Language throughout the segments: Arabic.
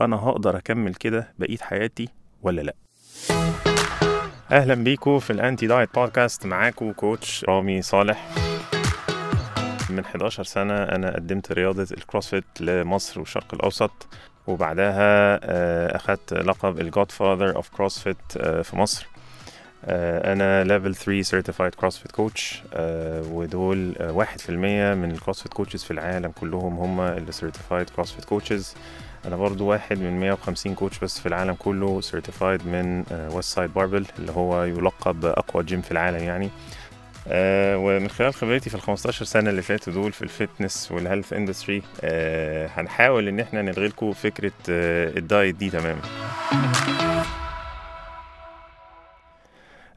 أنا هقدر أكمل كده بقية حياتي ولا لأ؟ أهلا بيكم في ال anti diet podcast معاكم coach رامي صالح. من 11 سنة أنا قدمت رياضة ال CrossFit لمصر والشرق الأوسط وبعدها آه، أخدت لقب ال godfather of CrossFit في مصر. آه، أنا level 3 certified CrossFit coach ودول آه، واحد في المية من ال CrossFit coaches في العالم كلهم هم اللي certified CrossFit coaches أنا برضو واحد من 150 coach بس في العالم كله certified من Westside Barbell اللي هو يلقب بأقوى جيم في العالم يعني. آه ومن خلال خبرتي في ال 15 سنة اللي فاتوا دول في ال fitness وال health industry هنحاول إن إحنا نلغي لكم فكرة آه ال diet دي تماما.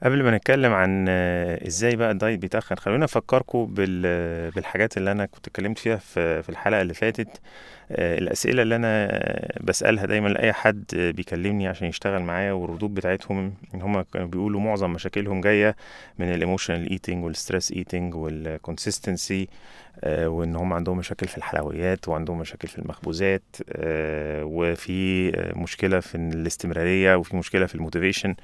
قبل ما نتكلم عن آه، إزاي بقى ال diet بيتخن خلونا افكركم بال- بالحاجات اللي أنا كنت اتكلمت فيها في في الحلقة اللي فاتت. آه، الأسئلة اللي أنا بسألها دايما لأي حد بيكلمني عشان يشتغل معايا والردود بتاعتهم إن هم كانوا بيقولوا معظم مشاكلهم جاية من ال emotional eating وال stress eating وال consistency وإن هم عندهم مشاكل في الحلويات وعندهم مشاكل في المخبوزات آه، وفي مشكلة في الاستمرارية وفي مشكلة في ال motivation.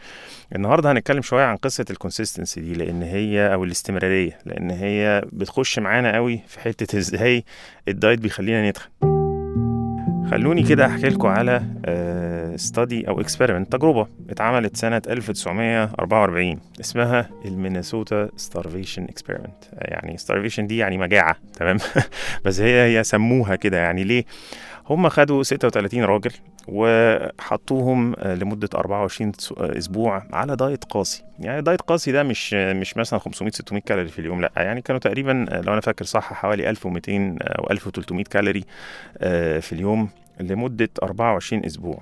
النهارده هنتكلم شوية عن قصة ال consistency دي لأن هي أو الاستمرارية لأن هي بتخش معانا قوي في حتة إزاي ال diet بيخلينا نتخن. خلوني كده أحكي لكم على study أو experiment تجربة اتعملت سنة 1944 اسمها ال Minnesota starvation experiment يعني starvation دي يعني مجاعة تمام؟ بس هي هي سموها كده يعني ليه؟ هم خدوا 36 راجل وحطوهم آه، لمدة 24 س- آه، أسبوع على diet قاسي. يعني diet قاسي ده مش مش مثلا 500 600 كالوري في اليوم لأ يعني كانوا تقريبا آه، لو أنا فاكر صح حوالي 1200 أو 1300 كالوري آه، في اليوم لمدة 24 أسبوع. آه،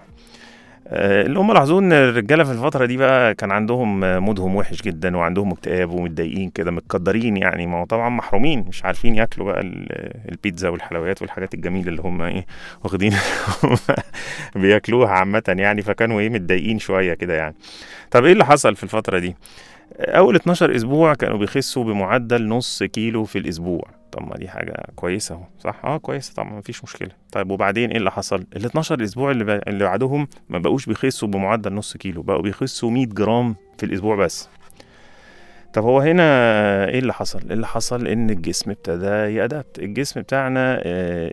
اللي هم لاحظوه إن الرجالة في الفترة دي بقى كان عندهم آه، مودهم وحش جدا وعندهم اكتئاب ومتضايقين كده متقدرين يعني. ما هو طبعا محرومين مش عارفين ياكلوا بقى ال- البيتزا والحلويات والحاجات الجميلة اللي هم إيه واخدين بياكلوها عامة يعني. فكانوا إيه متضايقين شوية كده يعني. طب إيه اللي حصل في الفترة دي؟ أول 12 أسبوع كانوا بيخسوا بمعدل نص كيلو في الأسبوع. طب ما دي حاجة كويسة أهو. صح؟ آه كويسة طبعا ما فيش مشكلة. طيب وبعدين إيه اللي حصل؟ ال 12 أسبوع اللي, ب... اللي بعدهم ما بقوش بيخسوا بمعدل نص كيلو بقوا بيخسوا 100 جرام في الأسبوع بس. طب هو هنا إيه اللي حصل؟ اللي حصل؟ إن الجسم ابتدى ي adapt، الجسم بتاعنا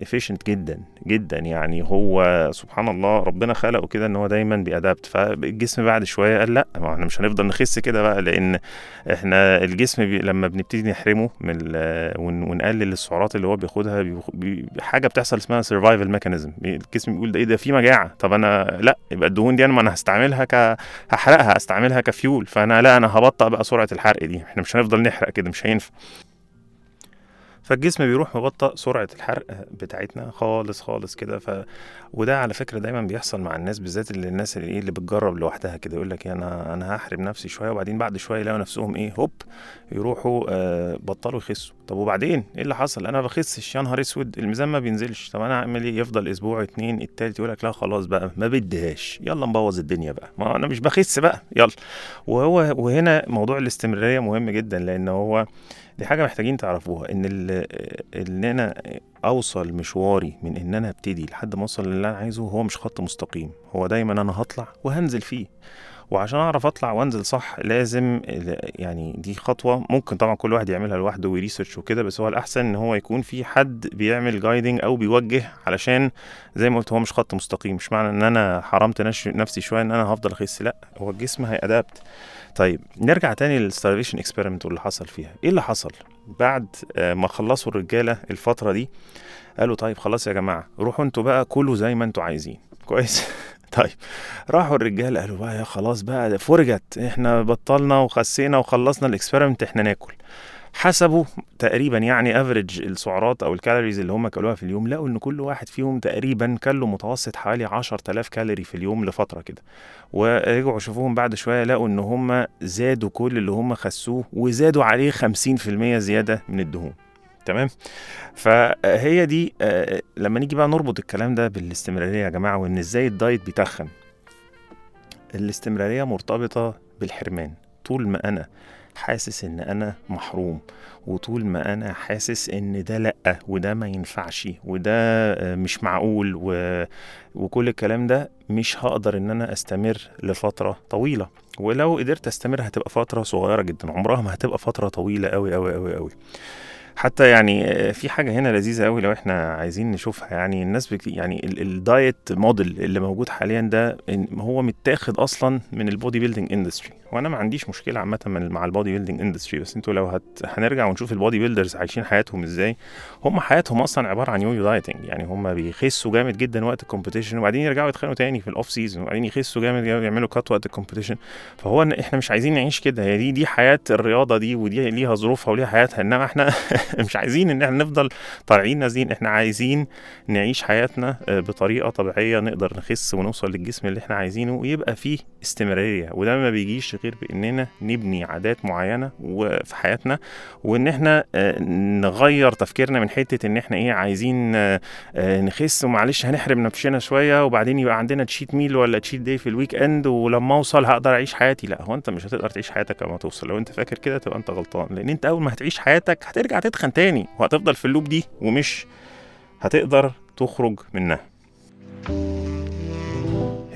efficient جدا جدا. يعني هو سبحان الله ربنا خلقه كده إن هو دايما بي adapt. فالجسم بعد شوية قال لأ ما إحنا مش هنفضل نخس كده بقى لأن إحنا الجسم بي لما بنبتدي نحرمه من ونقلل السعرات اللي هو بياخدها حاجة بتحصل اسمها survival mechanism الجسم بيقول ده إيه ده؟ في مجاعة. طب أنا لأ يبقى الدهون دي أنا ما أنا هستعملها ك هحرقها استعملها كفيول فأنا لأ أنا هبطأ بقى سرعة الحرق دي. إحنا مش هنفضل نحرق كده مش هينفع. فالجسم بيروح مبطأ سرعة الحرق بتاعتنا خالص خالص كده. ف... وده على فكرة دايما بيحصل مع الناس بالذات اللي الناس اللي إيه اللي بتجرب لوحدها كده يقول لك أنا أنا هحرم نفسي شوية وبعدين بعد شوية يلاقوا نفسهم إيه هوب يروحوا آه بطلوا يخسوا. طب وبعدين؟ إيه اللي حصل؟ أنا بخسش يا نهار أسود الميزان ما بينزلش. طب أنا اعمل إيه؟ يفضل أسبوع اتنين التالت يقول لك لا خلاص بقى ما بديهاش. يلا نبوظ الدنيا بقى. ما أنا مش بخس بقى. يلا. وهو وهنا موضوع الاستمرارية مهم جدا لأن هو دي حاجة محتاجين تعرفوها إن إن أنا أوصل مشواري من إن أنا أبتدي لحد ما أوصل للي أنا عايزه هو مش خط مستقيم هو دايما أنا هطلع وهنزل فيه. وعشان أعرف أطلع وأنزل صح لازم يعني دي خطوة ممكن طبعا كل واحد يعملها لوحده وي research وكده بس هو الأحسن إن هو يكون في حد بيعمل guiding أو بيوجه علشان زي ما قلت هو مش خط مستقيم مش معنى إن أنا حرمت نفسي شوية إن أنا هفضل أخس لأ هو الجسم هي adapt طيب نرجع تاني لل starvation experiment واللي حصل فيها. إيه اللي حصل؟ بعد آه، ما خلصوا الرجالة الفترة دي قالوا طيب خلاص يا جماعة روحوا أنتوا بقى كلوا زي ما أنتوا عايزين. كويس. طيب راحوا الرجاله قالوا بقى خلاص بقى فرجت إحنا بطلنا وخسينا وخلصنا ال experiment إحنا ناكل. حسبوا تقريبا يعني average السعرات أو ال calories اللي هم كلوها في اليوم لقوا إن كل واحد فيهم تقريبا كان له متوسط حوالي 10000 كالوري في اليوم لفترة كده. ورجعوا شافوهم بعد شوية لقوا إن هم زادوا كل اللي هم خسوه وزادوا عليه 50% زيادة من الدهون. تمام؟ فهي دي آه، لما نيجي بقى نربط الكلام ده بالاستمرارية يا جماعة وإن إزاي الدايت بيتخن. الاستمرارية مرتبطة بالحرمان. طول ما أنا حاسس إن أنا محروم وطول ما أنا حاسس إن ده لأ وده ما ينفعش وده آه، مش معقول و... وكل الكلام ده مش هقدر إن أنا أستمر لفترة طويلة. ولو قدرت أستمر هتبقى فترة صغيرة جدا عمرها ما هتبقى فترة طويلة قوي قوي قوي قوي حتى يعني في حاجة هنا لذيذة قوي لو إحنا عايزين نشوفها. يعني الناس بك يعني ال- ال diet model اللي موجود حاليا ده هو متاخد أصلا من ال bodybuilding industry وأنا ما عنديش مشكلة عامة مع ال bodybuilding industry بس أنتوا لو هت... هنرجع ونشوف ال bodybuilders عايشين حياتهم إزاي. هم حياتهم أصلا عبارة عن yo-yo dieting يعني هم بيخسوا جامد جدا وقت ال competition وبعدين يرجعوا يتخنوا تاني في ال off season وبعدين يخسوا جامد يعملوا cut وقت ال competition فهو إحنا مش عايزين نعيش كده. هي دي دي حياة الرياضة دي ودي ليها ظروفها وليها حياتها. إنما إحنا مش عايزين إن إحنا نفضل طالعين نازلين إحنا عايزين نعيش حياتنا آه، بطريقة طبيعية نقدر نخس ونوصل للجسم اللي إحنا عايزينه ويبقى فيه استمرارية. وده ما بيجيش غير بإننا نبني عادات معينة وفي حياتنا وإن إحنا آه، نغير تفكيرنا من حتة إن إحنا إيه عايزين آه، نخس ومعلش هنحرم نفسنا شوية وبعدين يبقى عندنا cheat meal ولا cheat day في ال weekend ولما أوصل هقدر أعيش حياتي. لا هو أنت مش هتقدر تعيش حياتك لما توصل. لو أنت فاكر كده تبقى أنت غلطان لأن أنت أول ما هتعيش حياتك هترجع تتخن تاني وهتفضل في ال loop دي ومش هتقدر تخرج منها.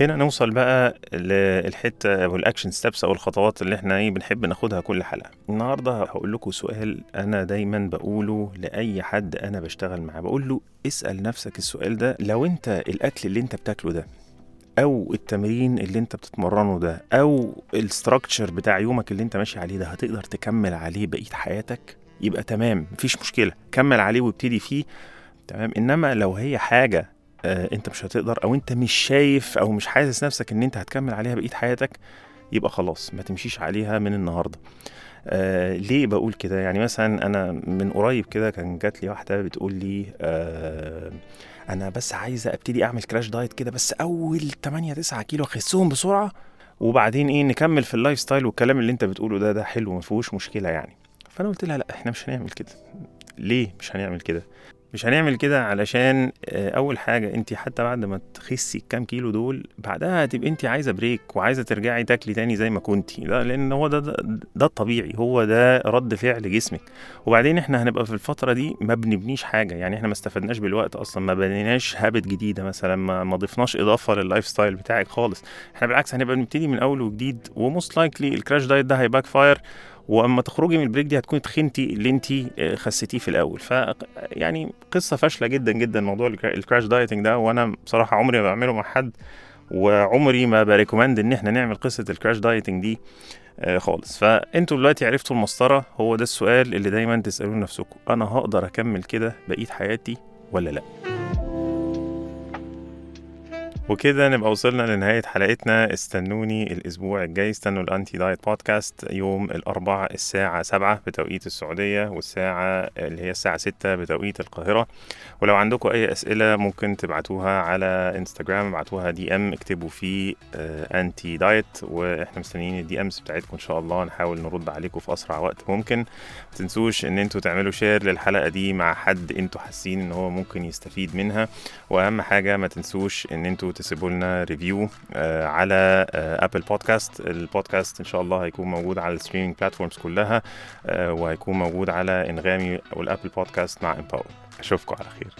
هنا نوصل بقى للحتة وال action steps أو الخطوات اللي إحنا إيه بنحب ناخدها كل حلقة. النهارده هقول لكم سؤال أنا دايما بقوله لأي حد أنا بشتغل معاه. بقول له اسأل نفسك السؤال ده لو أنت الأكل اللي أنت بتاكله ده أو التمرين اللي أنت بتتمرنه ده أو الستراكشر بتاع يومك اللي أنت ماشي عليه ده هتقدر تكمل عليه بقية حياتك؟ يبقى تمام مفيش مشكلة كمل عليه وابتدي فيه. تمام؟ إنما لو هي حاجة آه أنت مش هتقدر أو أنت مش شايف أو مش حاسس نفسك إن أنت هتكمل عليها بقية حياتك يبقى خلاص ما تمشيش عليها من النهارده. آه ليه بقول كده؟ يعني مثلا أنا من قريب كده كان جات لي واحدة بتقول لي آه أنا بس عايزة أبتدي أعمل crash diet كده بس أول 8 9 كيلو أخسهم بسرعة وبعدين إيه نكمل في ال lifestyle والكلام اللي أنت بتقوله ده ده حلو ما فيهوش مشكلة يعني. فأنا قلت لها لأ إحنا مش هنعمل كده. ليه مش هنعمل كده؟ مش هنعمل كده علشان آه، أول حاجة انت حتى بعد ما تخسي الكام كيلو دول بعدها هتبقى انت عايزة break وعايزة ترجعي تاكلي تاني زي ما كنتي. ده لأن هو ده, ده ده الطبيعي. هو ده رد فعل جسمك. وبعدين إحنا هنبقى في الفترة دي ما بنبنيش حاجة. يعني إحنا ما استفدناش بالوقت أصلا. ما بنيناش habit جديدة مثلا. ما, ما ضفناش إضافة لل lifestyle بتاعك خالص. إحنا بالعكس هنبقى بنبتدي من أول وجديد. و most likely ال crash diet ده هي backfire وأما تخرجي من ال break دي هتكوني تخنتي اللي انت خسيتيه في الأول. ف يعني قصة فاشلة جدا جدا موضوع الكرا- ال crash dieting ده وأنا بصراحة عمري ما بعمله مع حد وعمري ما ب recommend إن إحنا نعمل قصة ال crash dieting دي آه، خالص. فانتوا دلوقتي عرفتوا المسطرة هو ده السؤال اللي دايما تسألوه نفسكم أنا هقدر أكمل كده بقية حياتي ولا لأ؟ وكده نبقى وصلنا لنهاية حلقتنا. استنوني الأسبوع الجاي. استنوا ال Anti Diet Podcast يوم الأربعاء الساعة سبعة بتوقيت السعودية والساعة اللي هي الساعة ستة بتوقيت القاهرة. ولو عندكم أي أسئلة ممكن تبعتوها على انستجرام ابعتوها DM اكتبوا فيه anti diet وإحنا مستنيين ال DMs بتاعتكم إن شاء الله. نحاول نرد عليكم في أسرع وقت ممكن. متنسوش إن أنتوا تعملوا share للحلقة دي مع حد أنتوا حاسين إن هو ممكن يستفيد منها. وأهم حاجة ما تنسوش إن أنتوا تسيبوا لنا review آه على آه Apple Podcast البودكاست إن شاء الله هيكون موجود على ال streaming platforms كلها آه وهيكون موجود على أنغامي وال Apple Podcast مع Empower أشوفكم على خير.